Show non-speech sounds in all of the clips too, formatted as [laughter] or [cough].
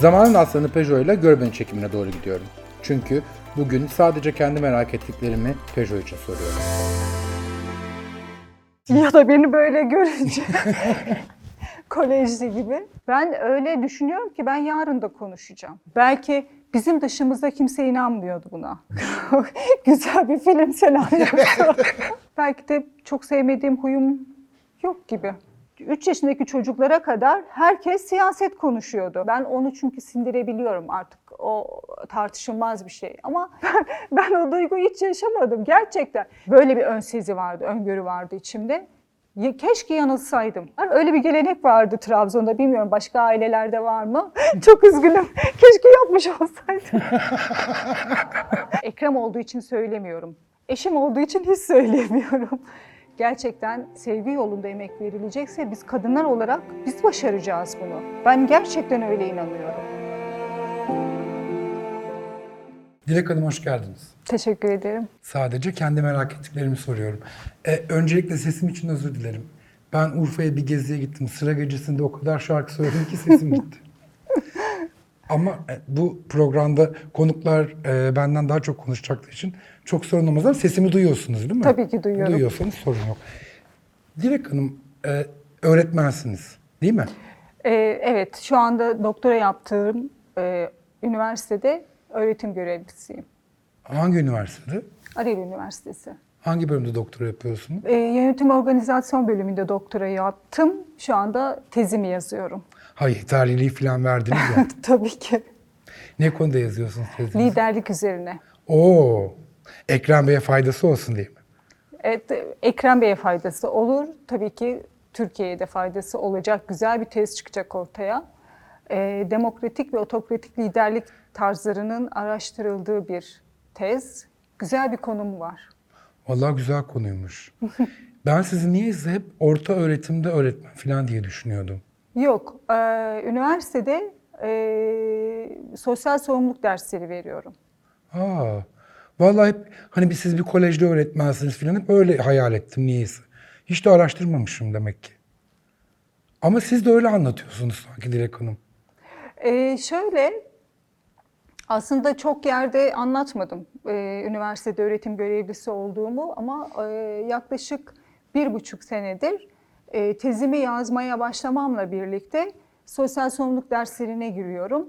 Zamanın aslanı Peugeot ile Görbeni çekimine doğru gidiyorum. Çünkü bugün sadece kendi merak ettiklerimi Peugeot için soruyorum. Ya da beni böyle görünce [laughs] kolejli gibi. Ben öyle düşünüyorum ki ben yarın da konuşacağım. Belki bizim dışımızda kimse inanmıyordu buna. [laughs] Güzel bir film senaryosu. [laughs] Belki de çok sevmediğim huyum yok gibi. 3 yaşındaki çocuklara kadar herkes siyaset konuşuyordu. Ben onu çünkü sindirebiliyorum artık. O tartışılmaz bir şey. Ama [laughs] ben o duyguyu hiç yaşamadım gerçekten. Böyle bir ön sezi vardı, öngörü vardı içimde. Keşke yanılsaydım. Yani Öyle bir gelenek vardı Trabzon'da. Bilmiyorum başka ailelerde var mı? [laughs] Çok üzgünüm. [laughs] Keşke yapmış olsaydım. Ekrem olduğu için söylemiyorum. Eşim olduğu için hiç söylemiyorum. Gerçekten sevgi yolunda emek verilecekse biz kadınlar olarak biz başaracağız bunu. Ben gerçekten öyle inanıyorum. Dilek Hanım hoş geldiniz. Teşekkür ederim. Sadece kendi merak ettiklerimi soruyorum. E, öncelikle sesim için özür dilerim. Ben Urfa'ya bir geziye gittim. Sıra gecesinde o kadar şarkı söyledim ki sesim gitti. [laughs] Ama e, bu programda konuklar e, benden daha çok konuşacakları için çok sorun olmaz ama sesimi duyuyorsunuz değil mi? Tabii ki duyuyorum. Duyuyorsanız sorun yok. Dilek Hanım e, öğretmensiniz değil mi? Ee, evet, şu anda doktora yaptığım e, üniversitede öğretim görevlisiyim. Hangi üniversitede? Arel Üniversitesi. Hangi bölümde doktora yapıyorsunuz? Ee, yönetim organizasyon bölümünde doktora yaptım. Şu anda tezimi yazıyorum. Hayır, yeterliliği falan verdiniz ya. [laughs] Tabii ki. ne konuda yazıyorsunuz tezinizi? Liderlik üzerine. Oo, Ekrem Bey'e faydası olsun diye mi? Evet, Ekrem Bey'e faydası olur. Tabii ki Türkiye'ye de faydası olacak. Güzel bir tez çıkacak ortaya. Ee, demokratik ve otokratik liderlik tarzlarının araştırıldığı bir tez. Güzel bir konum var. Vallahi güzel konuymuş. ben sizi niyeyse hep orta öğretimde öğretmen falan diye düşünüyordum. Yok, e, üniversitede e, sosyal sorumluluk dersleri veriyorum. Aa, vallahi hep hani bir siz bir kolejde öğretmensiniz falan hep öyle hayal ettim niyeyse. Hiç de araştırmamışım demek ki. Ama siz de öyle anlatıyorsunuz sanki Dilek Hanım. Ee, şöyle, aslında çok yerde anlatmadım ee, üniversitede öğretim görevlisi olduğumu ama e, yaklaşık bir buçuk senedir e, tezimi yazmaya başlamamla birlikte sosyal sorumluluk derslerine giriyorum.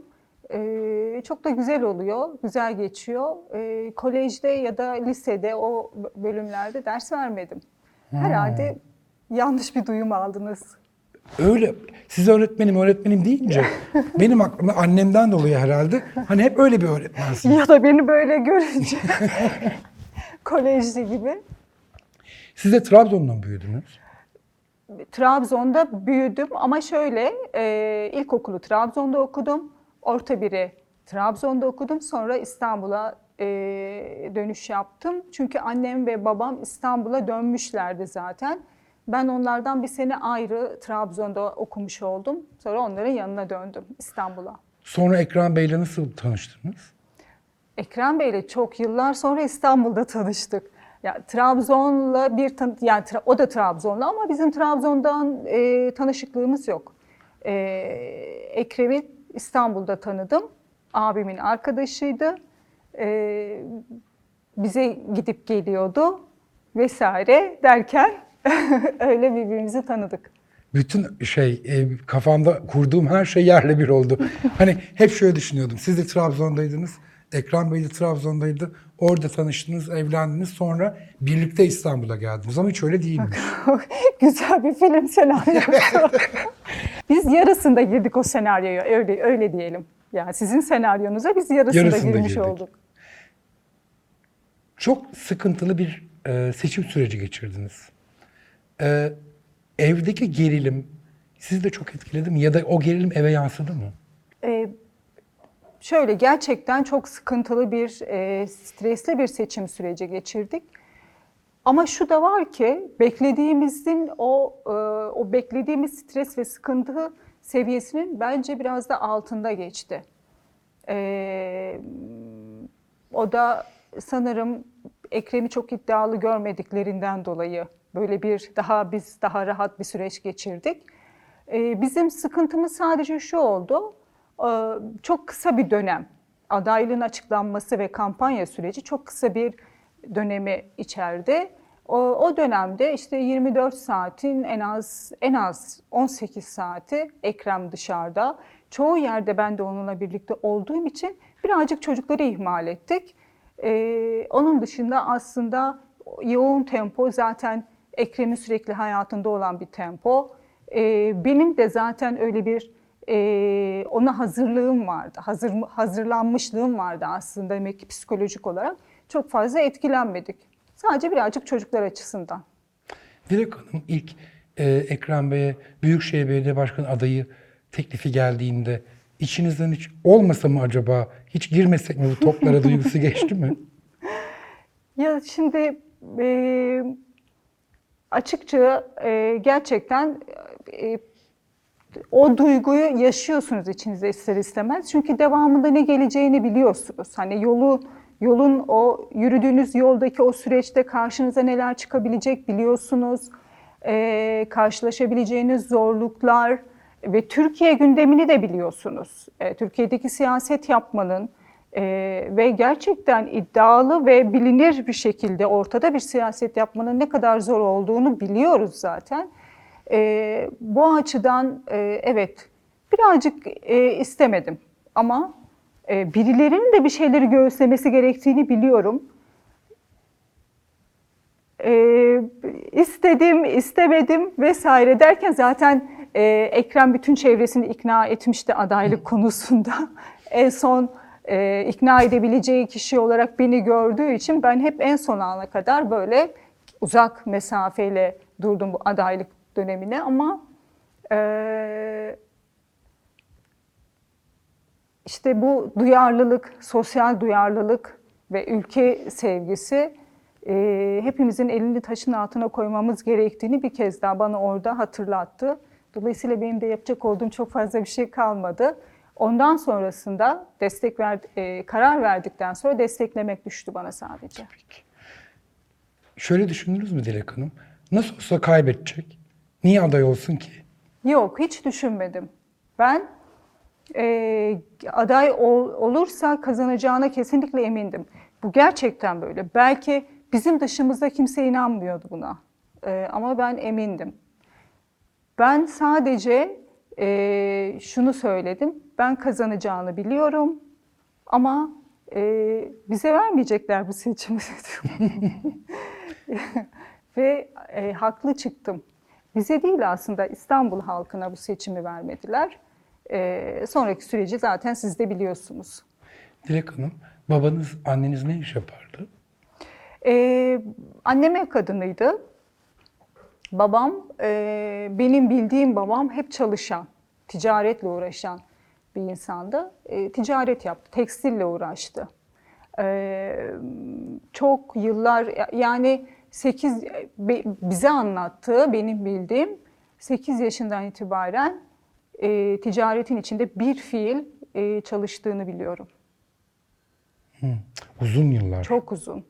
Ee, çok da güzel oluyor, güzel geçiyor. Ee, kolejde ya da lisede o bölümlerde ders vermedim. Herhalde yanlış bir duyum aldınız. Öyle, siz öğretmenim öğretmenim deyince [laughs] benim aklımda annemden dolayı herhalde hani hep öyle bir öğretmensiniz. Ya da beni böyle görünce [laughs] kolejli gibi. Siz de Trabzon'da mı büyüdünüz? Trabzon'da büyüdüm ama şöyle e, ilkokulu Trabzon'da okudum. Orta biri Trabzon'da okudum. Sonra İstanbul'a e, dönüş yaptım. Çünkü annem ve babam İstanbul'a dönmüşlerdi zaten. Ben onlardan bir sene ayrı Trabzon'da okumuş oldum. Sonra onların yanına döndüm İstanbul'a. Sonra Ekrem Bey'le nasıl tanıştınız? Ekrem Bey'le çok yıllar sonra İstanbul'da tanıştık. Ya Trabzon'la bir tan yani tra- o da Trabzonlu ama bizim Trabzon'dan e, tanışıklığımız yok. E, Ekrem'i İstanbul'da tanıdım. Abimin arkadaşıydı. E, bize gidip geliyordu vesaire derken [laughs] öyle birbirimizi tanıdık. Bütün şey e, kafamda kurduğum her şey yerle bir oldu. hani hep şöyle düşünüyordum. Siz de Trabzon'daydınız. Ekrem Bey de Trabzon'daydı. Orada tanıştınız, evlendiniz. Sonra birlikte İstanbul'a geldiniz. Ama hiç öyle değil mi? [laughs] Güzel bir film senaryosu. [laughs] Biz yarısında girdik o senaryoya öyle öyle diyelim. Yani sizin senaryonuza biz yarısında, Yarısında girmiş girdik. olduk. Çok sıkıntılı bir e, seçim süreci geçirdiniz. E, evdeki gerilim sizi de çok etkiledi mi? Ya da o gerilim eve yansıdı mı? Ee, şöyle gerçekten çok sıkıntılı bir, e, stresli bir seçim süreci geçirdik. Ama şu da var ki beklediğimizin o e, o beklediğimiz stres ve sıkıntı seviyesinin bence biraz da altında geçti. Ee, o da sanırım Ekrem'i çok iddialı görmediklerinden dolayı böyle bir daha biz daha rahat bir süreç geçirdik. Ee, bizim sıkıntımız sadece şu oldu. E, çok kısa bir dönem. Adaylığın açıklanması ve kampanya süreci çok kısa bir dönemi içerdi. O, o dönemde işte 24 saatin en az en az 18 saati Ekrem dışarıda. Çoğu yerde ben de onunla birlikte olduğum için birazcık çocukları ihmal ettik. Ee, onun dışında aslında yoğun tempo zaten Ekrem'in sürekli hayatında olan bir tempo. Ee, benim de zaten öyle bir e, ona hazırlığım vardı, hazır hazırlanmışlığım vardı aslında demek ki psikolojik olarak. Çok fazla etkilenmedik. Sadece birazcık çocuklar açısından. Dilek Hanım ilk e, Ekrem Bey'e Büyükşehir Belediye Başkanı adayı teklifi geldiğinde içinizden hiç olmasa mı acaba hiç girmesek mi bu toplara [laughs] duygusu geçti mi? Ya şimdi e, açıkça e, gerçekten e, o duyguyu yaşıyorsunuz içinizde ister istemez. Çünkü devamında ne geleceğini biliyorsunuz. Hani yolu yolun o yürüdüğünüz yoldaki o süreçte karşınıza neler çıkabilecek biliyorsunuz. E, karşılaşabileceğiniz zorluklar ve Türkiye gündemini de biliyorsunuz. E, Türkiye'deki siyaset yapmanın e, ve gerçekten iddialı ve bilinir bir şekilde ortada bir siyaset yapmanın ne kadar zor olduğunu biliyoruz zaten. E, bu açıdan e, evet birazcık e, istemedim ama e, birilerinin de bir şeyleri göğüslemesi gerektiğini biliyorum. E, istedim, istemedim vesaire derken zaten e, Ekrem bütün çevresini ikna etmişti adaylık konusunda. [laughs] en son e, ikna edebileceği kişi olarak beni gördüğü için ben hep en son ana kadar böyle uzak mesafeyle durdum bu adaylık dönemine ama e, işte bu duyarlılık, sosyal duyarlılık ve ülke sevgisi e, hepimizin elini taşın altına koymamız gerektiğini bir kez daha bana orada hatırlattı. Dolayısıyla benim de yapacak olduğum çok fazla bir şey kalmadı. Ondan sonrasında destek ver, e, karar verdikten sonra desteklemek düştü bana sadece. Şöyle düşündünüz mü Dilek Hanım? Nasıl olsa kaybedecek. Niye aday olsun ki? Yok, hiç düşünmedim. Ben e, aday ol, olursa kazanacağına kesinlikle emindim. Bu gerçekten böyle. Belki bizim dışımızda kimse inanmıyordu buna. E, ama ben emindim. Ben sadece e, şunu söyledim. Ben kazanacağını biliyorum ama e, bize vermeyecekler bu seçimi. [laughs] Ve e, haklı çıktım. Bize değil aslında İstanbul halkına bu seçimi vermediler. E, sonraki süreci zaten siz de biliyorsunuz. Dilek Hanım, babanız, anneniz ne iş yapardı? E, annem ev kadınıydı. Babam, e, benim bildiğim babam hep çalışan, ticaretle uğraşan bir insandı. E, ticaret yaptı, tekstille uğraştı. E, çok yıllar, yani 8, bize anlattığı, benim bildiğim 8 yaşından itibaren e, ticaretin içinde bir fiil e, çalıştığını biliyorum. Hı, uzun yıllar. Çok uzun.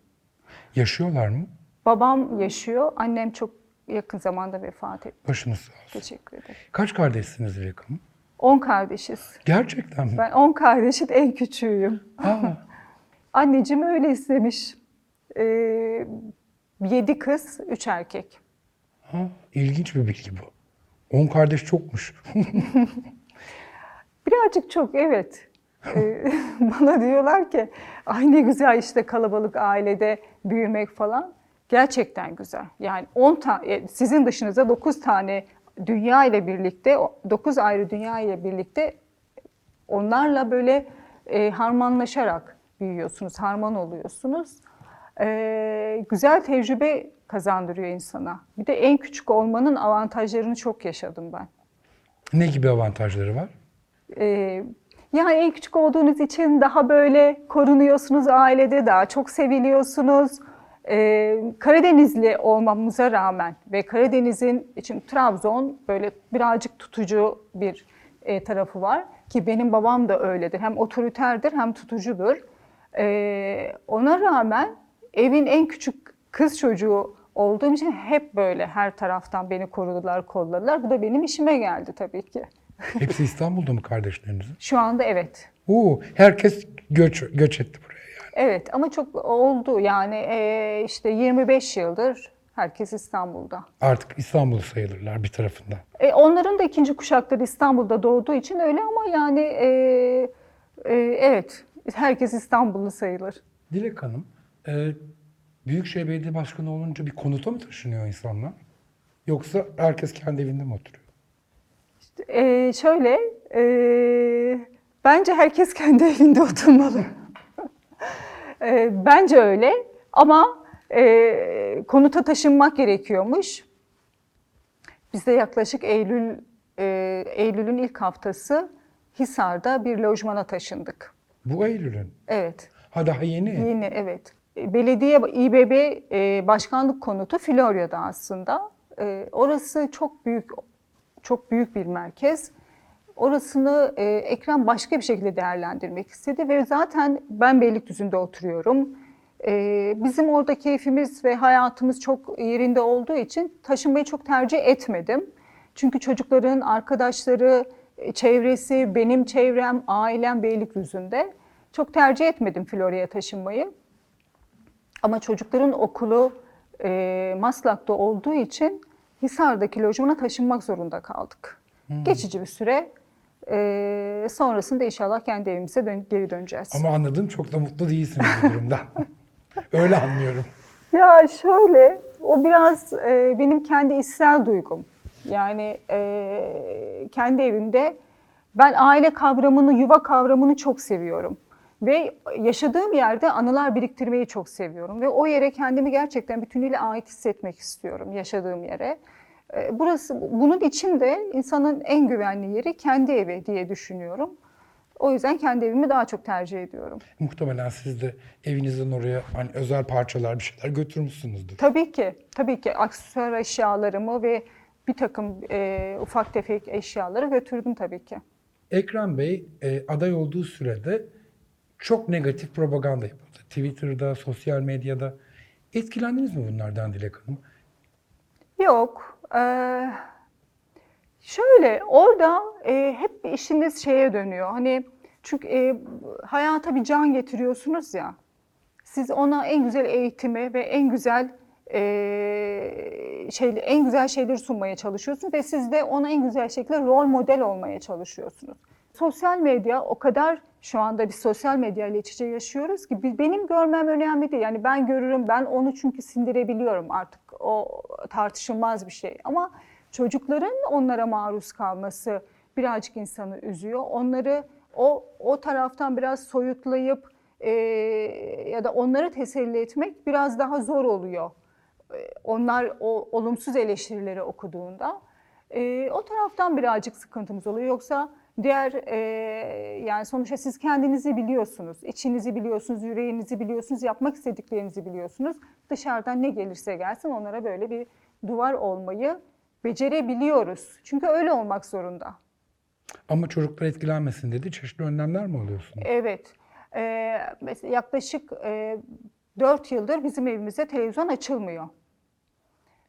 Yaşıyorlar mı? Babam yaşıyor, annem çok yakın zamanda vefat etti. Başınız sağ olsun. Teşekkür ederim. Kaç kardeşsiniz Dilek Hanım? 10 kardeşiz. Gerçekten mi? Ben 10 kardeşin en küçüğüyüm. Aa, [laughs] Anneciğim öyle istemiş. Ee, 7 kız, 3 erkek. ha, ilginç bir bilgi bu. 10 kardeş çokmuş. [laughs] Birazcık çok evet. Ee, [laughs] bana diyorlar ki ay ne güzel işte kalabalık ailede büyümek falan. Gerçekten güzel. Yani 10 tane sizin dışınıza 9 tane dünya ile birlikte 9 ayrı dünya ile birlikte onlarla böyle e, harmanlaşarak büyüyorsunuz, harman oluyorsunuz. E, güzel tecrübe kazandırıyor insana. Bir de en küçük olmanın avantajlarını çok yaşadım ben. ne gibi avantajları var? Ee, yani en küçük olduğunuz için daha böyle korunuyorsunuz ailede, daha çok seviliyorsunuz. Ee, Karadenizli olmamıza rağmen ve Karadeniz'in için Trabzon böyle birazcık tutucu bir e, tarafı var ki benim babam da öyledir. Hem otoriterdir hem tutucudur. Ee, ona rağmen evin en küçük kız çocuğu olduğum için hep böyle her taraftan beni korudular, kolladılar. Bu da benim işime geldi tabii ki. Hepsi İstanbul'da mı kardeşlerinizin? Şu anda evet. Oo, herkes göç, göç etti buraya yani. Evet ama çok oldu yani e, işte 25 yıldır herkes İstanbul'da. Artık İstanbul sayılırlar bir tarafından. E, onların da ikinci kuşakları İstanbul'da doğduğu için öyle ama yani e, e, evet herkes İstanbullu sayılır. Dilek Hanım, e, Büyükşehir Belediye Başkanı olunca bir konuta mı taşınıyor insanlar? Yoksa herkes kendi evinde mi oturuyor? E, şöyle e, bence herkes [laughs] kendi evinde oturmalı. E, bence öyle ama e, konuta taşınmak gerekiyormuş. Biz de yaklaşık Eylül e, Eylül'ün ilk haftası Hisar'da bir lojmana taşındık. Bu Eylül'ün. Evet. Ha daha yeni. Yeni evet. Belediye İBB e, başkanlık konutu Florya'da aslında. E, orası çok büyük çok büyük bir merkez. Orasını e, Ekrem başka bir şekilde değerlendirmek istedi ve zaten ben Beylikdüzü'nde oturuyorum. E, bizim orada keyfimiz ve hayatımız çok yerinde olduğu için taşınmayı çok tercih etmedim. Çünkü çocukların arkadaşları, e, çevresi, benim çevrem, ailem Beylikdüzü'nde. Çok tercih etmedim Florya'ya taşınmayı. Ama çocukların okulu e, Maslak'ta olduğu için Hisar'daki lojmana taşınmak zorunda kaldık. Geçici bir süre. E, sonrasında inşallah kendi evimize dön- geri döneceğiz. Ama anladığım çok da mutlu değilsiniz bu durumdan. [laughs] Öyle anlıyorum. Ya şöyle, o biraz e, benim kendi içsel duygum. Yani e, kendi evimde ben aile kavramını, yuva kavramını çok seviyorum. Ve yaşadığım yerde anılar biriktirmeyi çok seviyorum. Ve o yere kendimi gerçekten bütünüyle ait hissetmek istiyorum, yaşadığım yere. E, burası, bunun için de insanın en güvenli yeri kendi evi diye düşünüyorum. O yüzden kendi evimi daha çok tercih ediyorum. Muhtemelen siz de evinizden oraya hani özel parçalar bir şeyler götürmüşsünüzdür. Tabii ki, tabii ki aksesuar eşyalarımı ve bir takım e, ufak tefek eşyaları götürdüm tabii ki. Ekrem Bey e, aday olduğu sürede çok negatif propaganda yapıldı. Twitter'da, sosyal medyada. Etkilendiniz mi bunlardan Dilek Hanım? Yok, e, şöyle orada e, hep işiniz şeye dönüyor. Hani çünkü e, hayata bir can getiriyorsunuz ya. Siz ona en güzel eğitimi ve en güzel e, şey, en güzel şeyleri sunmaya çalışıyorsunuz ve siz de ona en güzel şekilde rol model olmaya çalışıyorsunuz. Sosyal medya o kadar şu anda bir sosyal medya ile iç içe yaşıyoruz ki benim görmem önemli değil. Yani ben görürüm, ben onu çünkü sindirebiliyorum artık. O tartışılmaz bir şey. Ama çocukların onlara maruz kalması birazcık insanı üzüyor. Onları o o taraftan biraz soyutlayıp e, ya da onları teselli etmek biraz daha zor oluyor. Onlar o olumsuz eleştirileri okuduğunda e, o taraftan birazcık sıkıntımız oluyor. Yoksa diğer e, yani sonuçta siz kendinizi biliyorsunuz, içinizi biliyorsunuz, yüreğinizi biliyorsunuz, yapmak istediklerinizi biliyorsunuz. Dışarıdan ne gelirse gelsin onlara böyle bir duvar olmayı becerebiliyoruz. Çünkü öyle olmak zorunda. Ama çocuklar etkilenmesin dedi. Çeşitli önlemler mi alıyorsunuz? Evet. Ee, yaklaşık e, 4 yıldır bizim evimizde televizyon açılmıyor.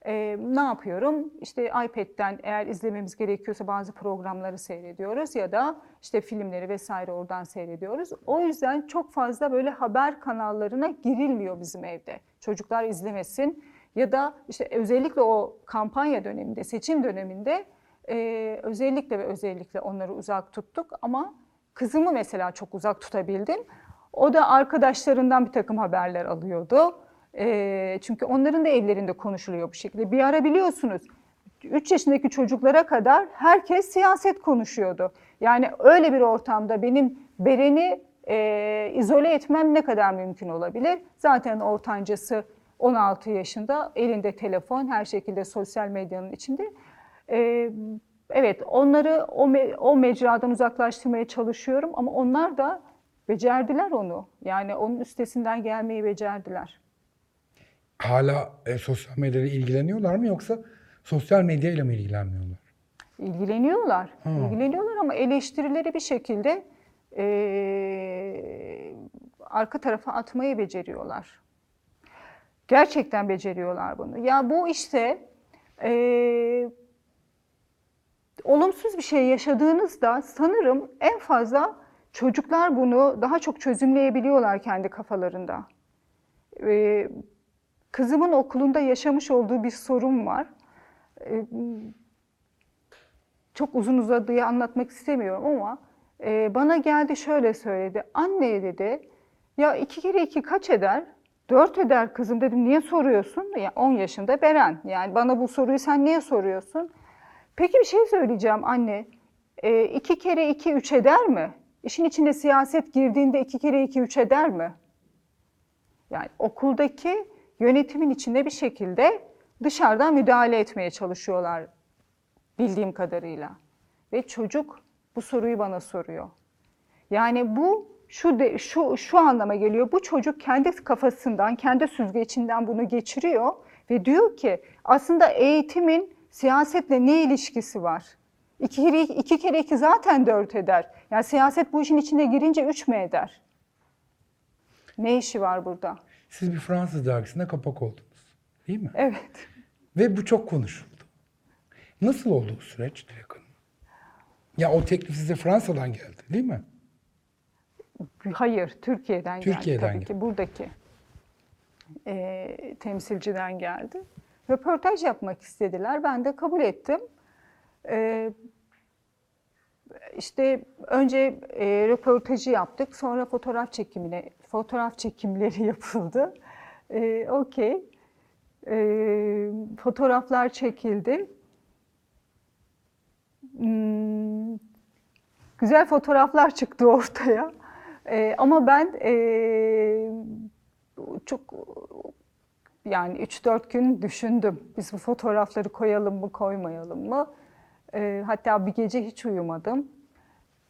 Ee, ne yapıyorum? İşte iPad'den eğer izlememiz gerekiyorsa bazı programları seyrediyoruz ya da işte filmleri vesaire oradan seyrediyoruz. O yüzden çok fazla böyle haber kanallarına girilmiyor bizim evde. Çocuklar izlemesin ya da işte özellikle o kampanya döneminde, seçim döneminde e, özellikle ve özellikle onları uzak tuttuk ama kızımı mesela çok uzak tutabildim. O da arkadaşlarından bir takım haberler alıyordu. E, çünkü onların da evlerinde konuşuluyor bu şekilde. Bir ara biliyorsunuz 3 yaşındaki çocuklara kadar herkes siyaset konuşuyordu. Yani öyle bir ortamda benim Beren'i e, izole etmem ne kadar mümkün olabilir? Zaten ortancası 16 yaşında, elinde telefon, her şekilde sosyal medyanın içinde. E, evet, onları o, me- o mecradan uzaklaştırmaya çalışıyorum ama onlar da becerdiler onu. Yani onun üstesinden gelmeyi becerdiler. Hala e, sosyal medyayla ilgileniyorlar mı yoksa sosyal medyayla mı ilgilenmiyorlar? İlgileniyorlar. İlgileniyorlar ama eleştirileri bir şekilde eee, arka tarafa atmayı beceriyorlar. Gerçekten beceriyorlar bunu. Ya bu işte eee, olumsuz bir şey yaşadığınızda sanırım en fazla çocuklar bunu daha çok çözümleyebiliyorlar kendi kafalarında. Ee, kızımın okulunda yaşamış olduğu bir sorun var. Ee, çok uzun uzadıya anlatmak istemiyorum ama e, bana geldi şöyle söyledi. Anne dedi, ya iki kere iki kaç eder? Dört eder kızım dedim. Niye soruyorsun? Ya 10 yaşında Beren. Yani bana bu soruyu sen niye soruyorsun? Peki bir şey söyleyeceğim anne. E, iki kere iki üç eder mi? İşin içine siyaset girdiğinde iki kere iki üç eder mi? Yani okuldaki yönetimin içinde bir şekilde dışarıdan müdahale etmeye çalışıyorlar bildiğim kadarıyla. Ve çocuk bu soruyu bana soruyor. Yani bu şu de, şu şu anlama geliyor. Bu çocuk kendi kafasından, kendi süzgecinden bunu geçiriyor ve diyor ki aslında eğitimin siyasetle ne ilişkisi var? İki kere iki, kere iki zaten dört eder. Yani siyaset bu işin içine girince üç mü eder? Ne işi var burada? Siz bir Fransız dergisinde kapak oldunuz. Değil mi? Evet. Ve bu çok konuşuldu. Nasıl oldu o süreç Dilek Hanım? Ya o teklif size Fransa'dan geldi değil mi? Hayır, Türkiye'den, Türkiye'den geldi tabii geldi. ki. Buradaki e, temsilciden geldi. Röportaj yapmak istediler. Ben de kabul ettim. E, işte önce e, röportajı yaptık. Sonra fotoğraf çekimine, fotoğraf çekimleri [laughs] yapıldı. E, Okey. E, fotoğraflar çekildi. Hmm, güzel fotoğraflar çıktı ortaya. Ee, ama ben ee, çok yani 3-4 gün düşündüm. Biz bu fotoğrafları koyalım mı, koymayalım mı? Ee, hatta bir gece hiç uyumadım.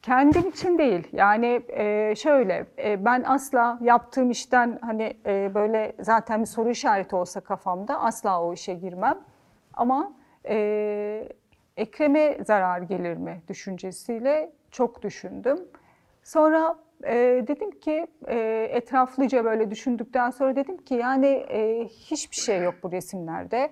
Kendim için değil. Yani e, şöyle, e, ben asla yaptığım işten hani e, böyle zaten bir soru işareti olsa kafamda asla o işe girmem. Ama e, Ekrem'e zarar gelir mi düşüncesiyle çok düşündüm. Sonra e, dedim ki e, etraflıca böyle düşündükten sonra dedim ki yani e, hiçbir şey yok bu resimlerde.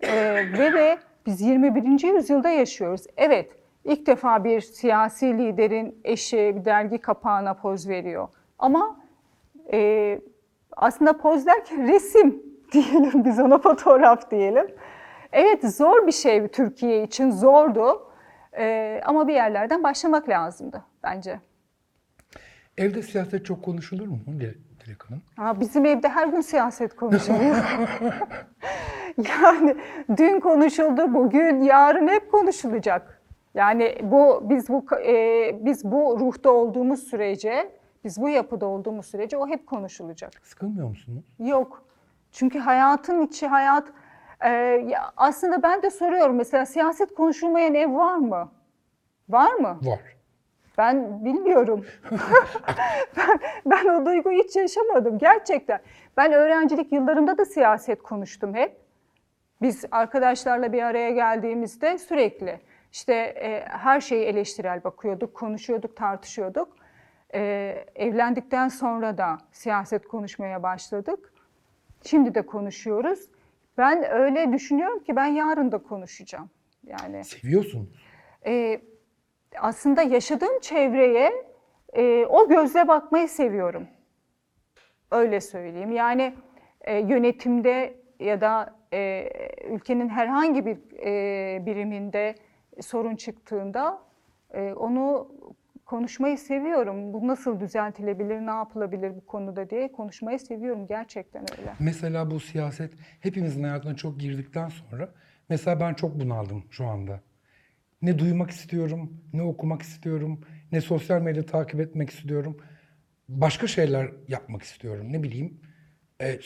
E, ve de biz 21. yüzyılda yaşıyoruz. Evet ilk defa bir siyasi liderin eşi bir dergi kapağına poz veriyor. Ama e, aslında poz derken resim [laughs] diyelim biz ona fotoğraf diyelim. Evet zor bir şey Türkiye için zordu Ee, ama bir yerlerden başlamak lazımdı bence. Evde siyaset çok konuşulur mu Dile- Dilek Hanım? Ha, bizim evde her gün siyaset konuşuluyor. [laughs] [laughs] yani dün konuşuldu, bugün, yarın hep konuşulacak. Yani bu biz bu e, biz bu ruhta olduğumuz sürece, biz bu yapıda olduğumuz sürece o hep konuşulacak. Sıkılmıyor musunuz? Yok. Çünkü hayatın içi hayat e, aslında ben de soruyorum mesela siyaset konuşulmayan ev var mı? Var mı? Var. Ben bilmiyorum. [laughs] ben, ben o duyguyu hiç yaşamadım gerçekten. Ben öğrencilik yıllarımda da siyaset konuştum hep. Biz arkadaşlarla bir araya geldiğimizde sürekli işte e, her şeyi eleştirel bakıyorduk, konuşuyorduk, tartışıyorduk. E, evlendikten sonra da siyaset konuşmaya başladık. Şimdi de konuşuyoruz. Ben öyle düşünüyorum ki ben yarın da konuşacağım. Yani Seviyorsunuz. e, aslında yaşadığım çevreye e, o gözle bakmayı seviyorum. Öyle söyleyeyim. Yani e, yönetimde ya da e, ülkenin herhangi bir e, biriminde sorun çıktığında e, onu konuşmayı seviyorum. Bu nasıl düzeltilebilir, ne yapılabilir bu konuda diye konuşmayı seviyorum. Gerçekten öyle. Mesela bu siyaset hepimizin hayatına çok girdikten sonra mesela ben çok bunaldım şu anda. Ne duymak istiyorum, ne okumak istiyorum, ne sosyal medya takip etmek istiyorum. Başka şeyler yapmak istiyorum. Ne bileyim, e,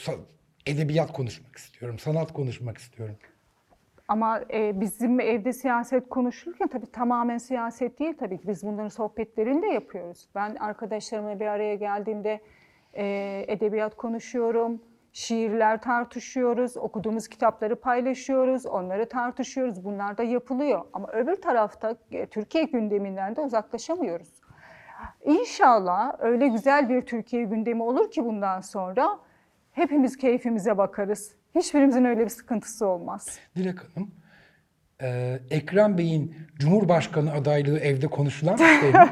edebiyat konuşmak istiyorum, sanat konuşmak istiyorum. Ama e, bizim evde siyaset konuşulurken tabii tamamen siyaset değil tabii ki biz bunların sohbetlerini de yapıyoruz. Ben arkadaşlarımla bir araya geldiğimde e, edebiyat konuşuyorum, şiirler tartışıyoruz, okuduğumuz kitapları paylaşıyoruz, onları tartışıyoruz. Bunlar da yapılıyor. Ama öbür tarafta e, Türkiye gündeminden de uzaklaşamıyoruz. İnşallah öyle güzel bir Türkiye gündemi olur ki bundan sonra hepimiz keyfimize bakarız. Hiçbirimizin öyle bir sıkıntısı olmaz. Dilek Hanım, Ee, Ekrem Bey'in Cumhurbaşkanı adaylığı evde konuşulan bir şey mi?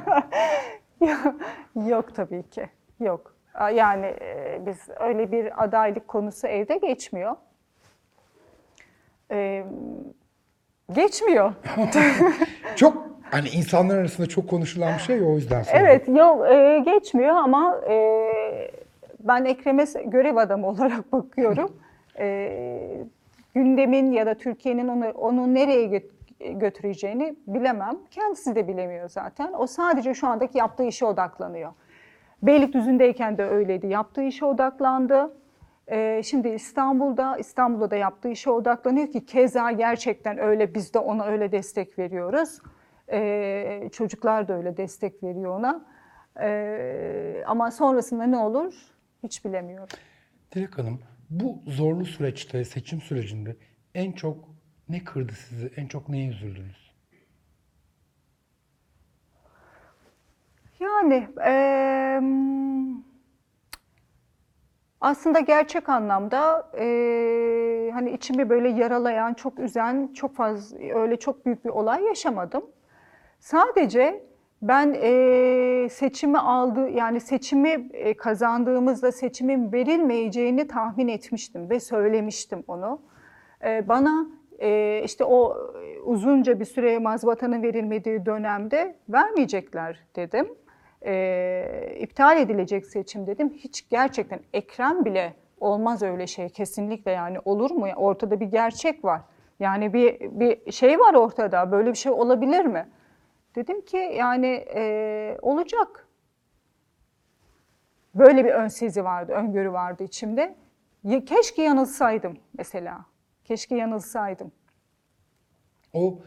[laughs] Yok tabii ki. Yok. Yani e, biz öyle bir adaylık konusu evde geçmiyor. Ee, geçmiyor. [laughs] çok hani insanlar arasında çok konuşulan bir şey ya, o yüzden [laughs] soruyorum. Evet, yok e, geçmiyor ama e, ben Ekrem'e görev adamı [laughs] olarak bakıyorum. E, gündemin ya da Türkiye'nin onu, onu nereye gö- götüreceğini bilemem. Kendisi de bilemiyor zaten. O sadece şu andaki yaptığı işe odaklanıyor. Beylikdüzü'ndeyken de öyleydi. Yaptığı işe odaklandı. E, şimdi İstanbul'da, İstanbul'da da yaptığı işe odaklanıyor ki keza gerçekten öyle biz de ona öyle destek veriyoruz. Ee, çocuklar da öyle destek veriyor ona. Ee, ama sonrasında ne olur hiç bilemiyorum. Dilek Hanım, bu zorlu süreçte, seçim sürecinde en çok ne kırdı sizi, en çok neye üzüldünüz? Yani eee, aslında gerçek anlamda eee, hani içimi böyle yaralayan, çok üzen, çok fazla öyle çok büyük bir olay yaşamadım. Sadece ben eee, seçimi aldı yani seçimi e, kazandığımızda seçimin verilmeyeceğini tahmin etmiştim ve söylemiştim onu. Eee, bana eee, işte o e, uzunca bir süre mazbatanın verilmediği dönemde vermeyecekler dedim. Eee iptal edilecek seçim dedim. Hiç gerçekten Ekrem bile olmaz öyle şey kesinlikle yani olur mu? Ortada bir gerçek var. Yani bir bir şey var ortada. Böyle bir şey olabilir mi? Dedim ki yani eee, olacak. Böyle bir ön sezi vardı, öngörü vardı içimde. Keşke yanılsaydım mesela. Keşke yanılsaydım. O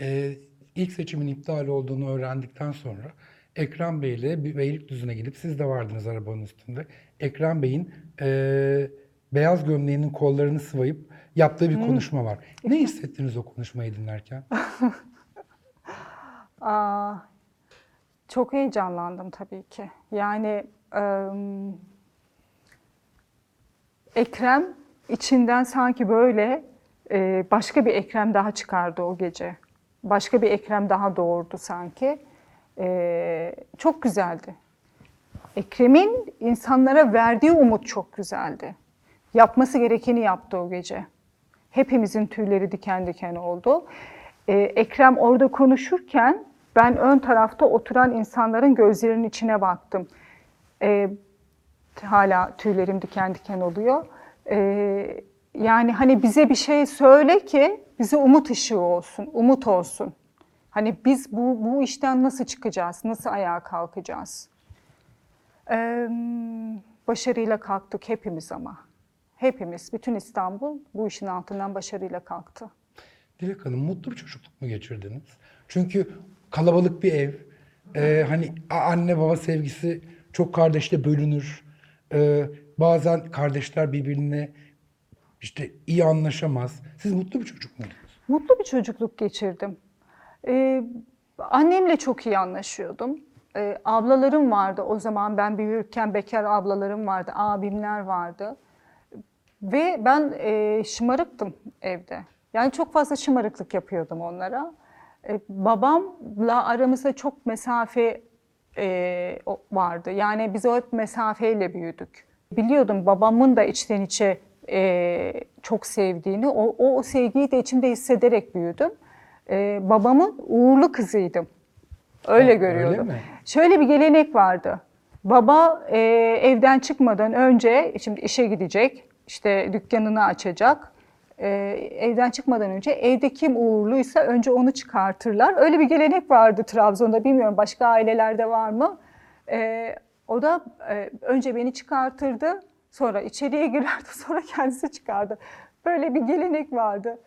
e, ilk seçimin iptal olduğunu öğrendikten sonra Ekrem Bey ile Beylikdüzü'ne gidip siz de vardınız arabanın üstünde. Ekrem Bey'in e, beyaz gömleğinin kollarını sıvayıp yaptığı bir konuşma var. Ne hissettiniz o konuşmayı dinlerken? [laughs] Aa, çok heyecanlandım tabii ki. Yani em, Ekrem içinden sanki böyle e, başka bir Ekrem daha çıkardı o gece. Başka bir Ekrem daha doğurdu sanki. E, çok güzeldi. Ekrem'in insanlara verdiği umut çok güzeldi. Yapması gerekeni yaptı o gece. Hepimizin tüyleri diken diken oldu. Ee, Ekrem orada konuşurken ben ön tarafta oturan insanların gözlerinin içine baktım. Ee, hala tüylerim diken diken oluyor. Ee, yani hani bize bir şey söyle ki bize umut ışığı olsun, umut olsun. Hani biz bu, bu işten nasıl çıkacağız, nasıl ayağa kalkacağız? Ee, başarıyla kalktık hepimiz ama. Hepimiz, bütün İstanbul bu işin altından başarıyla kalktı. Dilek Hanım mutlu bir çocukluk mu geçirdiniz? Çünkü kalabalık bir ev. e, hani anne baba sevgisi çok kardeşle bölünür. E, bazen kardeşler birbirine işte iyi anlaşamaz. Siz mutlu bir çocuk muydunuz? Mutlu bir çocukluk geçirdim. Ee, annemle çok iyi anlaşıyordum. Ee, ablalarım vardı o zaman ben büyürken bekar ablalarım vardı, abimler vardı. Ve ben e, şımarıktım evde. Yani çok fazla şımarıklık yapıyordum onlara. E, babamla aramızda çok mesafe e, vardı. Yani biz o hep mesafeyle büyüdük. Biliyordum babamın da içten içe e, çok sevdiğini, o, o, o sevgiyi de içimde hissederek büyüdüm. E, babamın uğurlu kızıydım. Öyle Ha, öyle görüyordum. mi? Şöyle bir gelenek vardı. Baba e, evden çıkmadan önce, şimdi işe gidecek, işte dükkanını açacak. E, evden çıkmadan önce evde kim uğurluysa önce onu çıkartırlar. Öyle bir gelenek vardı Trabzon'da, bilmiyorum başka ailelerde var mı? E, o da e, önce beni çıkartırdı, sonra içeriye girerdi, [laughs] sonra kendisi çıkardı. Böyle bir gelenek vardı.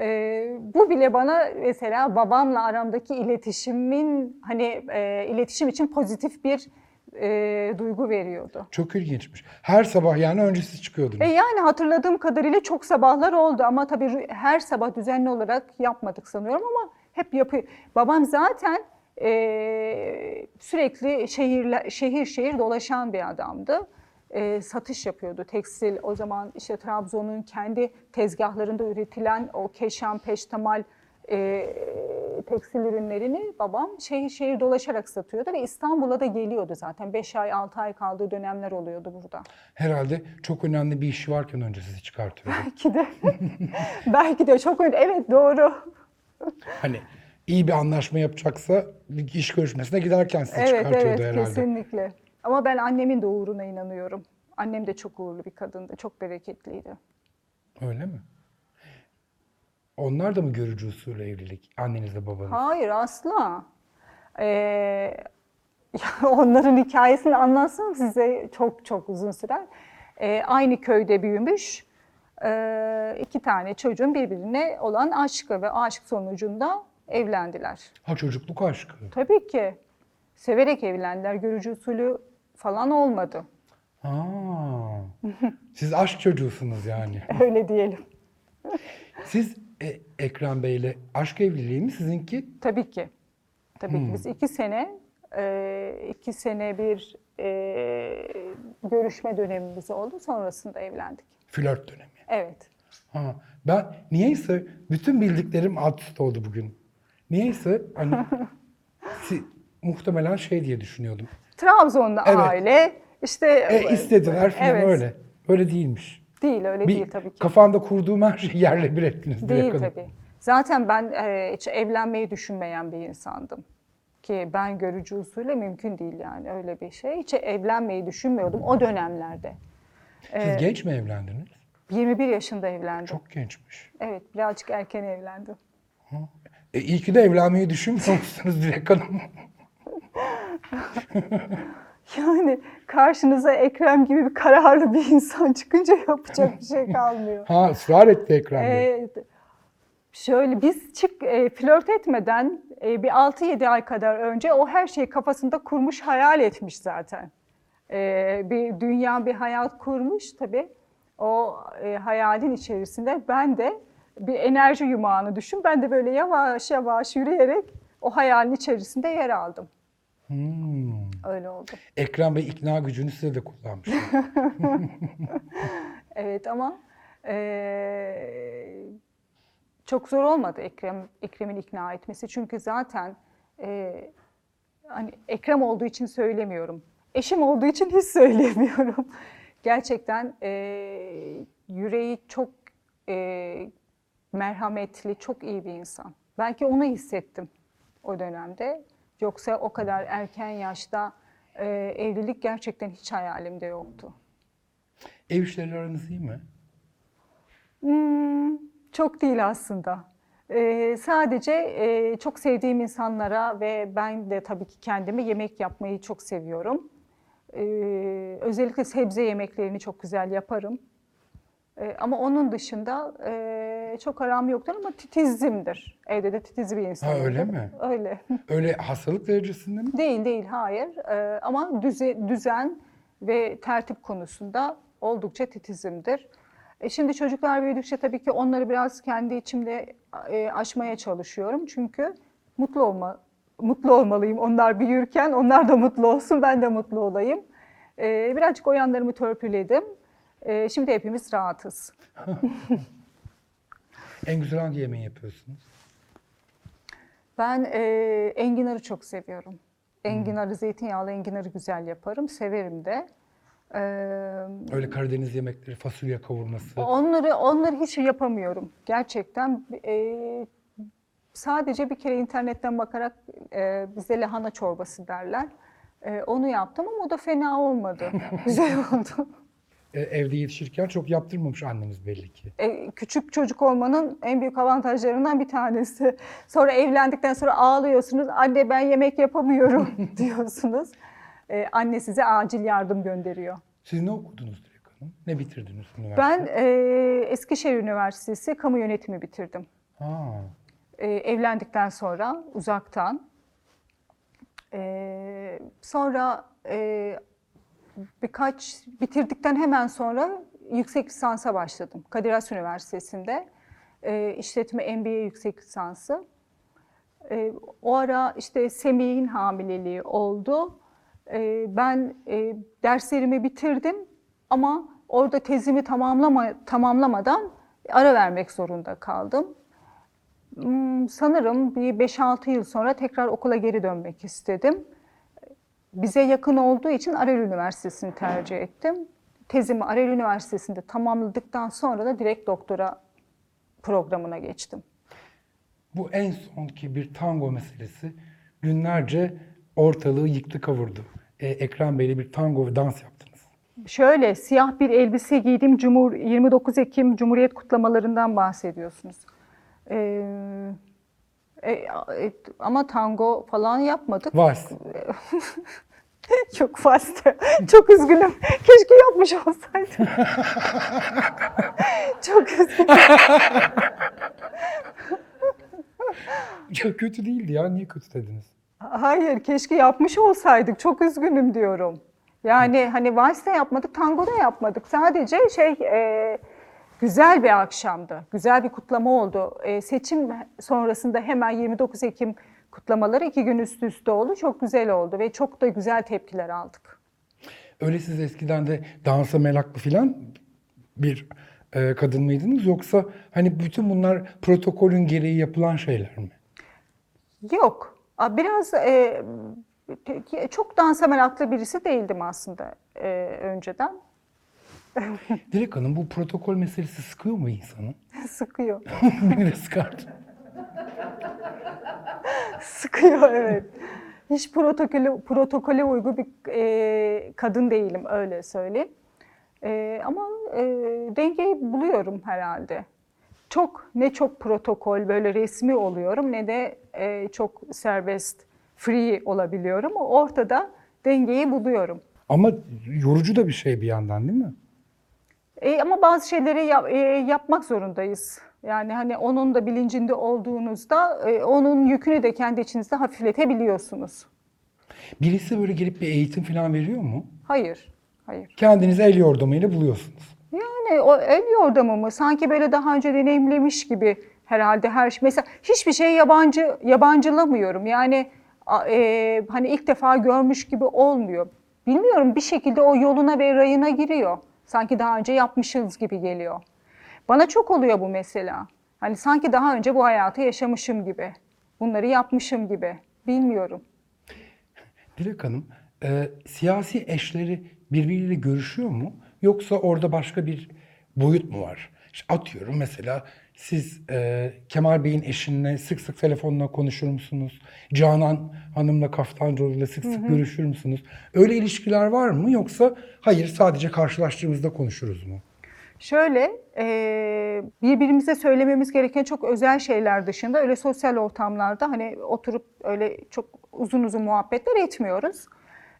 Ee, bu bile bana mesela babamla aramdaki iletişimin hani e, iletişim için pozitif bir e, duygu veriyordu. Çok ilginçmiş. Her sabah yani önce siz çıkıyordunuz. E yani hatırladığım kadarıyla çok sabahlar oldu ama tabii her sabah düzenli olarak yapmadık sanıyorum ama hep yapıyor. Babam zaten e, sürekli şehirler, şehir şehir dolaşan bir adamdı. E, satış yapıyordu. Tekstil o zaman işte Trabzon'un kendi tezgahlarında üretilen o keşan, peştemal e, tekstil ürünlerini babam şehir şehir dolaşarak satıyordu ve İstanbul'a da geliyordu zaten. 5 ay 6 ay kaldığı dönemler oluyordu burada. Herhalde çok önemli bir işi varken önce sizi çıkartıyordu. [laughs] Belki de [laughs] belki de çok önemli. Evet doğru. [laughs] Hani iyi bir anlaşma yapacaksa bir iş görüşmesine giderken sizi Evet çıkartıyordu evet herhalde. kesinlikle. Ama ben annemin de uğruna inanıyorum. Annem de çok uğurlu bir kadındı. Çok bereketliydi. Öyle mi? Onlar da mı görücü usulü evlilik? Annenizle babanız. Hayır asla. Ee, [laughs] onların hikayesini anlatsam size çok çok uzun sürer. Ee, aynı köyde büyümüş ee, iki tane çocuğun birbirine olan aşkı ve aşk sonucunda evlendiler. Ha çocukluk aşkı. Tabii ki severek evlendiler. Görücü usulü falan olmadı. Ha. Siz aşk çocuğusunuz yani. [laughs] Öyle diyelim. Siz e, Ekrem Bey'le aşk evliliği mi sizinki? Tabii ki. Tabii ki biz iki sene, e, iki sene bir e, görüşme dönemimiz oldu. Sonrasında evlendik. Flört dönemi. Evet. Ha. Ben niyeyse bütün bildiklerim alt üst oldu bugün. Niyeyse hani [laughs] si- muhtemelen şey diye düşünüyordum. Trabzon'da Evet. aile işte E istediler falan evet. öyle. Öyle değilmiş. Değil öyle Bir değil tabii ki. kafanda kurduğum her şeyi yerle bir ettiniz. Değil Hanım. tabii. Zaten ben e, hiç evlenmeyi düşünmeyen bir insandım. Ki ben görücü usulü mümkün değil yani öyle bir şey. Hiç evlenmeyi düşünmüyordum o dönemlerde. Siz genç mi evlendiniz? 21 yaşında evlendim. Çok gençmiş. Evet birazcık erken evlendim. E, iyi ki de evlenmeyi düşünmüyormuşsunuz Dilek Hanım. [laughs] Yani karşınıza Ekrem gibi bir kararlı bir insan çıkınca yapacak bir şey [laughs] kalmıyor. ha ısrar etti Ekrem Bey. Ee, şöyle biz çık e, flört etmeden e, bir 6-7 ay kadar önce o her şeyi kafasında kurmuş, hayal etmiş zaten. Ee, bir dünya, bir hayat kurmuş tabii. O e, hayalin içerisinde ben de bir enerji yumağını düşün. Ben de böyle yavaş yavaş yürüyerek o hayalin içerisinde yer aldım. Hmm. Öyle oldu. Ekrem Bey ikna gücünü size de kullanmış. [laughs] Evet ama eee, çok zor olmadı Ekrem Ekrem'in ikna etmesi. Çünkü zaten eee, hani Ekrem olduğu için söylemiyorum. Eşim olduğu için hiç [laughs] söylemiyorum. Gerçekten eee, yüreği çok eee, merhametli, çok iyi bir insan. Belki onu hissettim o dönemde. Yoksa o kadar erken yaşta eee, evlilik gerçekten hiç hayalimde yoktu. Ev işleri aranız iyi mi? Hmm, çok değil aslında. Ee, sadece e, çok sevdiğim insanlara ve ben de tabii ki kendime yemek yapmayı çok seviyorum. Ee, özellikle sebze yemeklerini çok güzel yaparım. Ee, ama onun dışında e, çok aram yoktur ama titizimdir. Evde de titiz bir insanım. öyle mi? Öyle. [laughs] Öyle hastalık derecesinde mi? Değil değil hayır Ee, ama düze, düzen ve tertip konusunda oldukça titizimdir. E şimdi çocuklar büyüdükçe tabii ki onları biraz kendi içimde e, aşmaya çalışıyorum. Çünkü mutlu olma mutlu olmalıyım. Onlar büyürken onlar da mutlu olsun, ben de mutlu olayım. E, birazcık o yanlarımı törpüledim. E, şimdi hepimiz rahatız. [laughs] En güzel hangi yemeği yapıyorsunuz? Ben e, enginarı çok seviyorum. Enginarı, zeytinyağlı enginarı güzel yaparım. Severim de. E, Öyle Karadeniz yemekleri, fasulye kavurması. onları onları hiç yapamıyorum. Gerçekten e, sadece bir kere internetten bakarak e, bize lahana çorbası derler. E, onu yaptım ama o da fena olmadı. [laughs] güzel oldu. E, evde yetişirken çok yaptırmamış anneniz belli ki. E, küçük çocuk olmanın en büyük avantajlarından bir tanesi. Sonra evlendikten sonra ağlıyorsunuz. Anne ben yemek yapamıyorum [laughs] diyorsunuz. E, anne size acil yardım gönderiyor. Siz ne okudunuz Dilek Hanım? Ne bitirdiniz üniversite? Ben e, Eskişehir Üniversitesi kamu yönetimi bitirdim. Ha. E, evlendikten sonra uzaktan. E, sonra e, birkaç bitirdikten hemen sonra yüksek lisansa başladım. Kadir Has Üniversitesi'nde e, işletme MBA yüksek lisansı. E, o ara işte Semih'in hamileliği oldu. E, ben e, derslerimi bitirdim ama orada tezimi tamamlama, tamamlamadan ara vermek zorunda kaldım. Hmm, Sanırım bir 5-6 yıl sonra tekrar okula geri dönmek istedim. Bize yakın olduğu için Arel Üniversitesi'ni tercih ettim. Tezimi Arel Üniversitesi'nde tamamladıktan sonra da direkt doktora programına geçtim. Bu en sonki bir tango meselesi günlerce ortalığı yıktı kavurdu. Ee, Ekrem Bey'le bir tango ve dans yaptınız. Şöyle siyah bir elbise giydim. Cumhur 29 Ekim Cumhuriyet kutlamalarından bahsediyorsunuz. Ee, e, e, ama tango falan yapmadık. Vals. [laughs] Çok fazla. [laughs] Çok üzgünüm. Keşke yapmış olsaydım. [laughs] Çok üzgünüm. Ya kötü değildi ya. Niye kötü dediniz? Hayır, keşke yapmış olsaydık. Çok üzgünüm diyorum. Yani hani vals yapmadık, tango da yapmadık. Sadece şey e, güzel bir akşamdı. Güzel bir kutlama oldu. E, seçim sonrasında hemen 29 Ekim kutlamaları iki gün üst üste oldu. Çok güzel oldu ve çok da güzel tepkiler aldık. Öyle siz eskiden de dansa meraklı filan bir e, kadın mıydınız? Yoksa hani bütün bunlar protokolün gereği yapılan şeyler mi? Yok. Biraz e, çok dansa meraklı birisi değildim aslında e, önceden. Dilek Hanım bu protokol meselesi sıkıyor mu insanı? [laughs] Sıkıyor. [laughs] Beni de sıkardı. Sıkıyor evet. Hiç protokole, protokole uygun bir e, kadın değilim öyle söyleyeyim. E, ama e, dengeyi buluyorum herhalde. Çok ne çok protokol böyle resmi oluyorum ne de e, çok serbest, free olabiliyorum. Ortada dengeyi buluyorum. Ama yorucu da bir şey bir yandan değil mi? E, ama bazı şeyleri yap- e, yapmak zorundayız. Yani hani onun da bilincinde olduğunuzda e, onun yükünü de kendi içinizde hafifletebiliyorsunuz. Birisi böyle gelip bir eğitim falan veriyor mu? Hayır, hayır. Kendiniz el yordamıyla buluyorsunuz. Yani o el yordamı mı? Sanki böyle daha önce deneyimlemiş gibi herhalde her şey. Mesela hiçbir şey yabancı yabancılamıyorum. Yani e, hani ilk defa görmüş gibi olmuyor. Bilmiyorum bir şekilde o yoluna ve rayına giriyor. Sanki daha önce yapmışız gibi geliyor. Bana çok oluyor bu mesela. Hani sanki daha önce bu hayatı yaşamışım gibi. Bunları yapmışım gibi. Bilmiyorum. Dilek Hanım, e, siyasi eşleri birbiriyle görüşüyor mu? Yoksa orada başka bir boyut mu var? İşte atıyorum mesela siz e, Kemal Bey'in eşinle sık sık telefonla konuşur musunuz? Canan Hanım'la Kaftancıoğlu'yla sık sık görüşür müsünüz? Öyle ilişkiler var mı? Yoksa hayır sadece karşılaştığımızda konuşuruz mu? Şöyle, e, birbirimize söylememiz gereken çok özel şeyler dışında öyle sosyal ortamlarda hani oturup öyle çok uzun uzun muhabbetler etmiyoruz.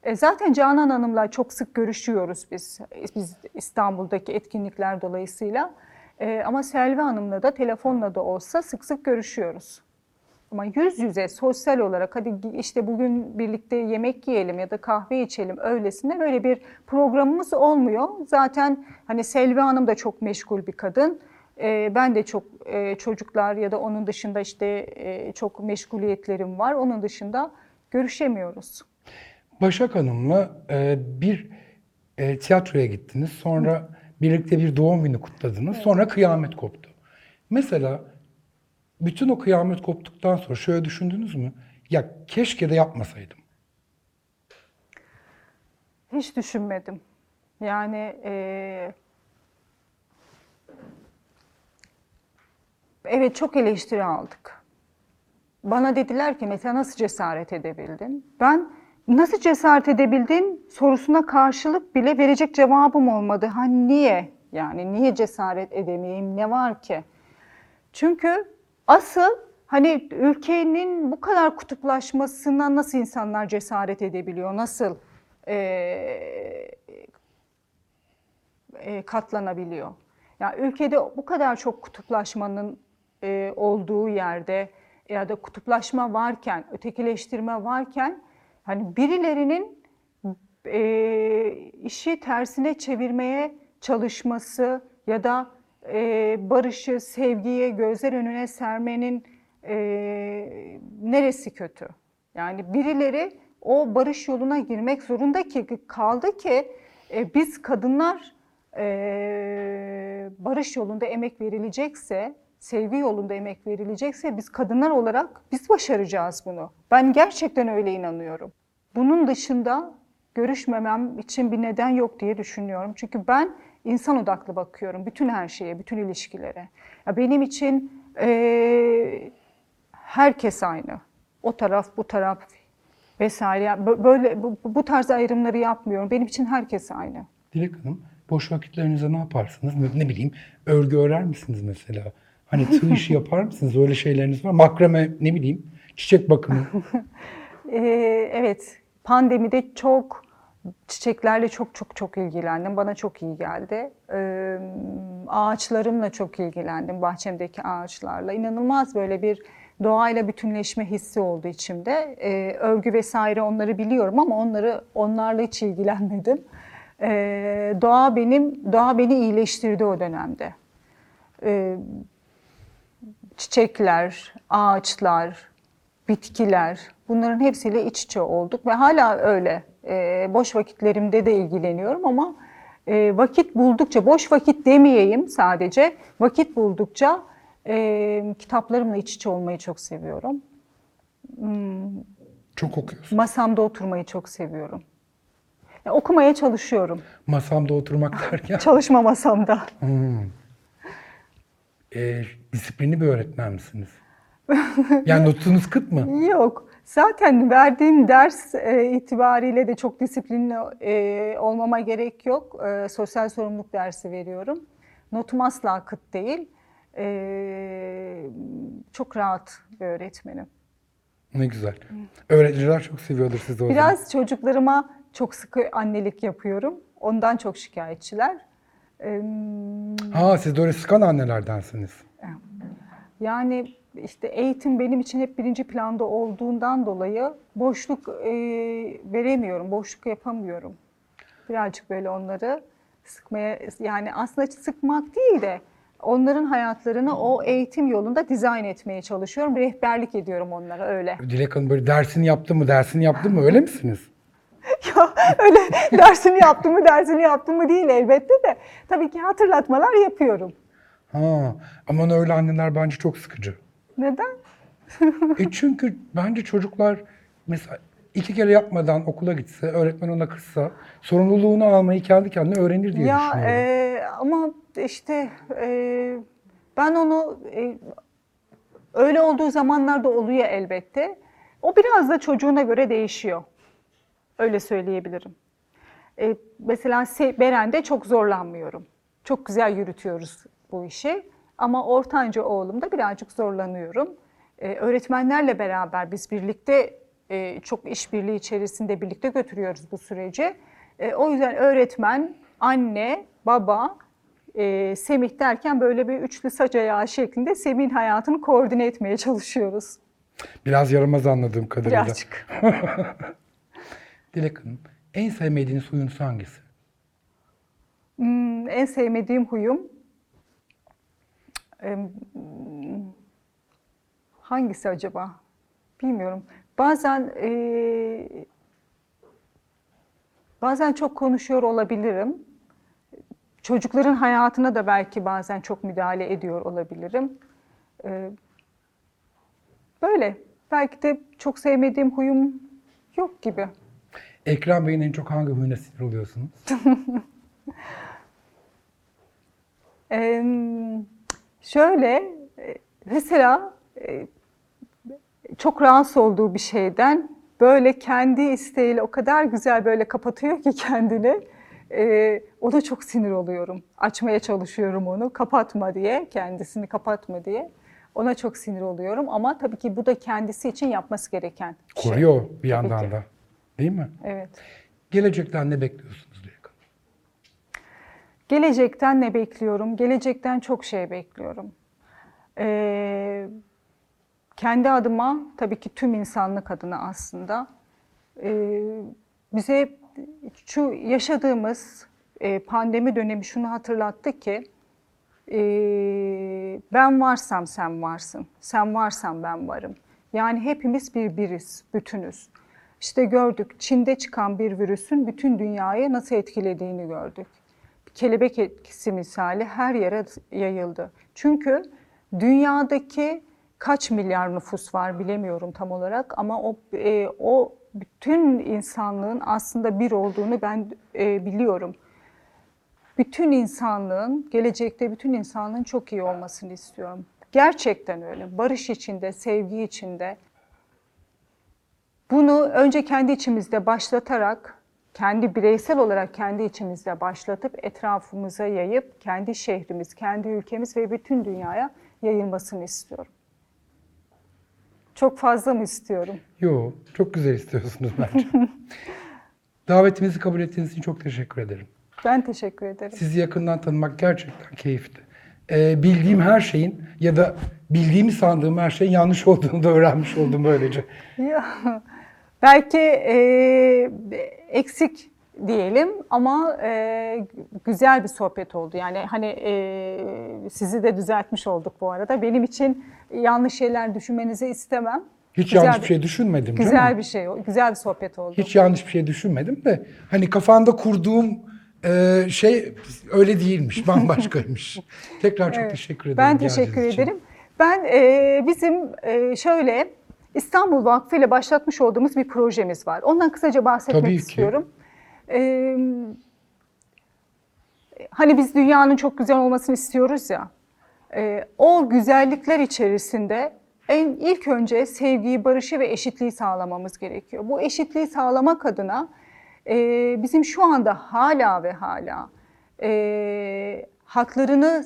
E, zaten Canan Hanım'la çok sık görüşüyoruz biz, biz İstanbul'daki etkinlikler dolayısıyla. E, ama Selvi Hanım'la da telefonla da olsa sık sık görüşüyoruz. Ama yüz yüze sosyal olarak hadi işte bugün birlikte yemek yiyelim ya da kahve içelim öylesine böyle bir programımız olmuyor. Zaten hani Selvi Hanım da çok meşgul bir kadın. Ee, ben de çok e, çocuklar ya da onun dışında işte e, çok meşguliyetlerim var. Onun dışında görüşemiyoruz. Başak Hanım'la e, bir e, tiyatroya gittiniz. Sonra birlikte bir doğum günü kutladınız. Sonra kıyamet koptu. Mesela bütün o kıyamet koptuktan sonra şöyle düşündünüz mü? Ya keşke de yapmasaydım. Hiç düşünmedim. Yani e, evet çok eleştiri aldık. Bana dediler ki mesela nasıl cesaret edebildin? Ben nasıl cesaret edebildin sorusuna karşılık bile verecek cevabım olmadı. Ha niye? Yani niye cesaret edemeyeyim? Ne var ki? Çünkü asıl hani ülkenin bu kadar kutuplaşmasına nasıl insanlar cesaret edebiliyor? Nasıl eee, e, katlanabiliyor? Ya ülkede bu kadar çok kutuplaşmanın e, olduğu yerde ya da kutuplaşma varken, ötekileştirme varken hani birilerinin e, işi tersine çevirmeye çalışması ya da e, barışı, sevgiye gözler önüne sermenin e, neresi kötü? Yani birileri o barış yoluna girmek zorunda ki kaldı ki e, biz kadınlar e, barış yolunda emek verilecekse sevgi yolunda emek verilecekse biz kadınlar olarak biz başaracağız bunu. Ben gerçekten öyle inanıyorum. Bunun dışında görüşmemem için bir neden yok diye düşünüyorum. Çünkü ben insan odaklı bakıyorum bütün her şeye, bütün ilişkilere. Ya benim için eee, herkes aynı. O taraf, bu taraf vesaire. Böyle bu, bu tarz ayrımları yapmıyorum. Benim için herkes aynı. Dilek Hanım, boş vakitlerinizde ne yaparsınız? Ne, ne bileyim, örgü örer misiniz mesela? Hani tığ işi [laughs] yapar mısınız? Öyle şeyleriniz var. Makrame, ne bileyim, çiçek bakımı. Ee, [laughs] evet, pandemide çok çiçeklerle çok çok çok ilgilendim. Bana çok iyi geldi. Ee, ağaçlarımla çok ilgilendim, bahçemdeki ağaçlarla. İnanılmaz böyle bir doğayla bütünleşme hissi oldu içimde. Ee, örgü vesaire onları biliyorum ama onları onlarla hiç ilgilenmedim. Ee, doğa benim, doğa beni iyileştirdi o dönemde. Ee, çiçekler, ağaçlar, bitkiler bunların hepsiyle iç içe olduk ve hala öyle. Ee, boş vakitlerimde de ilgileniyorum ama e, vakit buldukça, boş vakit demeyeyim sadece, vakit buldukça e, kitaplarımla iç içe olmayı çok seviyorum. Çok okuyorsun. Masamda oturmayı çok seviyorum. Ya, okumaya çalışıyorum. Masamda oturmak [laughs] derken. Çalışma masamda. Hmm. E, disiplinli bir öğretmen misiniz? [laughs] Yani notunuz kıt mı? Yok. Zaten verdiğim ders e, itibariyle de çok disiplinli e, olmama gerek yok. E, sosyal sorumluluk dersi veriyorum. Notum asla kıt değil. E, çok rahat bir öğretmenim. Ne güzel. Öğrenciler çok seviyordur sizi o zaman. Biraz çocuklarıma çok sıkı annelik yapıyorum. Ondan çok şikayetçiler. E, Ha siz de öyle sıkan annelerdensiniz. Yani işte eğitim benim için hep birinci planda olduğundan dolayı boşluk e, veremiyorum, boşluk yapamıyorum. Birazcık böyle onları sıkmaya, yani aslında sıkmak değil de onların hayatlarını o eğitim yolunda dizayn etmeye çalışıyorum. Rehberlik ediyorum onlara öyle. Dilek Hanım böyle dersini yaptı mı, dersini yaptı mı öyle misiniz? [laughs] ya öyle dersini yaptım mı, dersini yaptım mı değil elbette de. Tabii ki hatırlatmalar yapıyorum. Ha, aman öyle anneler bence çok sıkıcı. Neden? E çünkü bence çocuklar mesela iki kere yapmadan okula gitse, öğretmen ona kızsa sorumluluğunu almayı kendi kendine öğrenir diye Ya düşünüyorum. e, ama işte e, ben onu e, öyle olduğu zamanlarda oluyor elbette. O biraz da çocuğuna göre değişiyor. Öyle söyleyebilirim. E, mesela Se- Beren'de çok zorlanmıyorum. Çok güzel yürütüyoruz bu işi. Ama ortanca oğlumda birazcık zorlanıyorum. E, öğretmenlerle beraber biz birlikte e, çok işbirliği içerisinde birlikte götürüyoruz bu süreci. E, o yüzden öğretmen, anne, baba, e, Semih derken böyle bir üçlü saç ayağı şeklinde Semih'in hayatını koordine etmeye çalışıyoruz. Biraz yaramaz anladığım kadarıyla. Birazcık. [laughs] Dilek Hanım, en sevmediğiniz huyunuz hangisi? Hmm, en sevmediğim huyum hangisi acaba? Bilmiyorum. Bazen e, bazen çok konuşuyor olabilirim. Çocukların hayatına da belki bazen çok müdahale ediyor olabilirim. E, böyle. Belki de çok sevmediğim huyum yok gibi. Ekrem Bey'in en çok hangi huyuna sinir oluyorsunuz? [laughs] Ee, şöyle, e, mesela e, çok rahatsız olduğu bir şeyden böyle kendi isteğiyle o kadar güzel böyle kapatıyor ki kendini. E, o da çok sinir oluyorum. Açmaya çalışıyorum onu, kapatma diye, kendisini kapatma diye. Ona çok sinir oluyorum ama tabii ki bu da kendisi için yapması gereken şey. Koruyor bir yandan da. Değil mi? Evet. Gelecekten ne Hanım? Gelecekten ne bekliyorum? Gelecekten çok şey bekliyorum. Ee, kendi adıma, tabii ki tüm insanlık adına aslında ee, bize şu yaşadığımız e, pandemi dönemi şunu hatırlattı ki ee, ben varsam sen varsın, sen varsan ben varım. Yani hepimiz bir biriz, bütünüz. İşte gördük Çin'de çıkan bir virüsün bütün dünyayı nasıl etkilediğini gördük kelebek etkisi misali her yere yayıldı. Çünkü dünyadaki kaç milyar nüfus var bilemiyorum tam olarak ama o e, o bütün insanlığın aslında bir olduğunu ben e, biliyorum. Bütün insanlığın, gelecekte bütün insanlığın çok iyi olmasını istiyorum. Gerçekten öyle. Barış içinde, sevgi içinde. Bunu önce kendi içimizde başlatarak, kendi bireysel olarak kendi içimizde başlatıp etrafımıza yayıp kendi şehrimiz, kendi ülkemiz ve bütün dünyaya yayılmasını istiyorum. Çok fazla mı istiyorum? Yo, çok güzel istiyorsunuz bence. [laughs] Davetimizi kabul ettiğiniz için çok teşekkür ederim. Ben teşekkür ederim. Sizi yakından tanımak gerçekten keyifli. Ee, bildiğim her şeyin ya da bildiğimi sandığım her şeyin yanlış olduğunu da öğrenmiş oldum böylece. [laughs] Ya, belki e, eksik diyelim ama e, güzel bir sohbet oldu. Yani hani e, sizi de düzeltmiş olduk bu arada. Benim için yanlış şeyler düşünmenizi istemem. Hiç Güzel yanlış bir- şey düşünmedim Güzel canım. bir şey, güzel bir sohbet oldu. Hiç yanlış bir şey düşünmedim de hani kafanda kurduğum e, şey öyle değilmiş, bambaşkaymış. [laughs] Tekrar çok Evet. teşekkür ederim. Ben teşekkür için. ederim. Ben e, bizim e, şöyle İstanbul Vakfı ile başlatmış olduğumuz bir projemiz var. Ondan kısaca bahsetmek Tabii ki. istiyorum. E, hani biz dünyanın çok güzel olmasını istiyoruz ya. e, o güzellikler içerisinde en ilk önce sevgiyi, barışı ve eşitliği sağlamamız gerekiyor. Bu eşitliği sağlamak adına e, bizim şu anda hala ve hala e, haklarını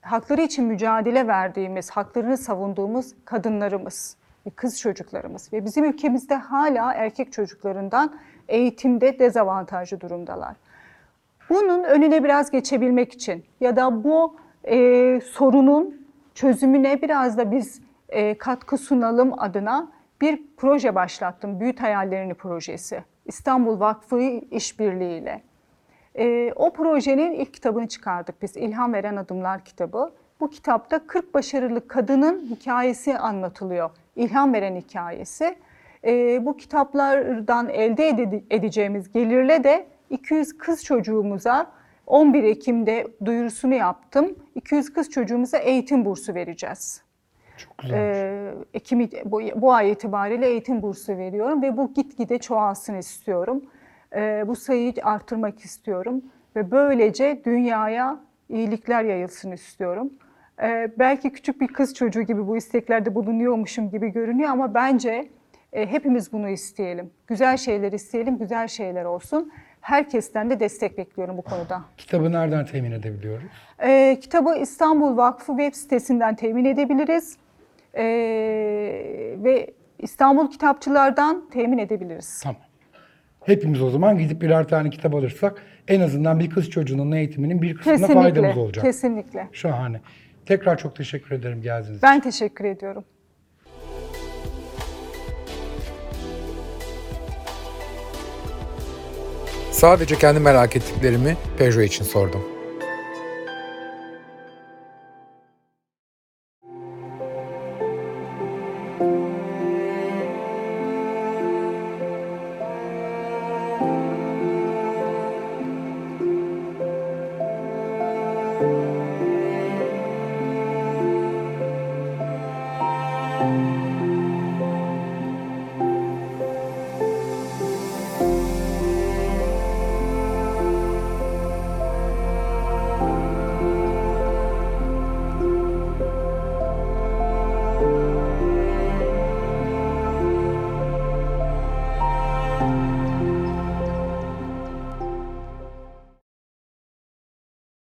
hakları için mücadele verdiğimiz, haklarını savunduğumuz kadınlarımız, kız çocuklarımız ve bizim ülkemizde hala erkek çocuklarından eğitimde dezavantajlı durumdalar. Bunun önüne biraz geçebilmek için ya da bu e, sorunun çözümüne biraz da biz e, katkı sunalım adına bir proje başlattım. Büyüt Hayallerini projesi. İstanbul Vakfı İşbirliği ile. E, o projenin ilk kitabını çıkardık biz. İlham Veren Adımlar kitabı. Bu kitapta 40 başarılı kadının hikayesi anlatılıyor. İlham veren hikayesi. E, bu kitaplardan elde ede- edeceğimiz gelirle de 200 kız çocuğumuza 11 Ekim'de duyurusunu yaptım. 200 kız çocuğumuza eğitim bursu vereceğiz. Çok güzel. Ee, Ekim bu, bu ay itibariyle eğitim bursu veriyorum ve bu gitgide çoğalsın istiyorum. Ee, bu sayıyı arttırmak istiyorum ve böylece dünyaya iyilikler yayılsın istiyorum. Ee, belki küçük bir kız çocuğu gibi bu isteklerde bulunuyormuşum gibi görünüyor ama bence e, hepimiz bunu isteyelim. Güzel şeyler isteyelim, güzel şeyler olsun. Herkesten de destek bekliyorum bu konuda. Kitabı nereden temin edebiliyoruz? Ee, kitabı İstanbul Vakfı web sitesinden temin edebiliriz. Ee, ve İstanbul kitapçılardan temin edebiliriz. Tamam. Hepimiz o zaman gidip birer tane kitap alırsak en azından bir kız çocuğunun eğitiminin bir kısmına faydamız Kesinlikle, olacak. kesinlikle. Şahane. Tekrar çok teşekkür ederim geldiğiniz için. Ben teşekkür ediyorum. Sadece kendi merak ettiklerimi Peugeot için sordum.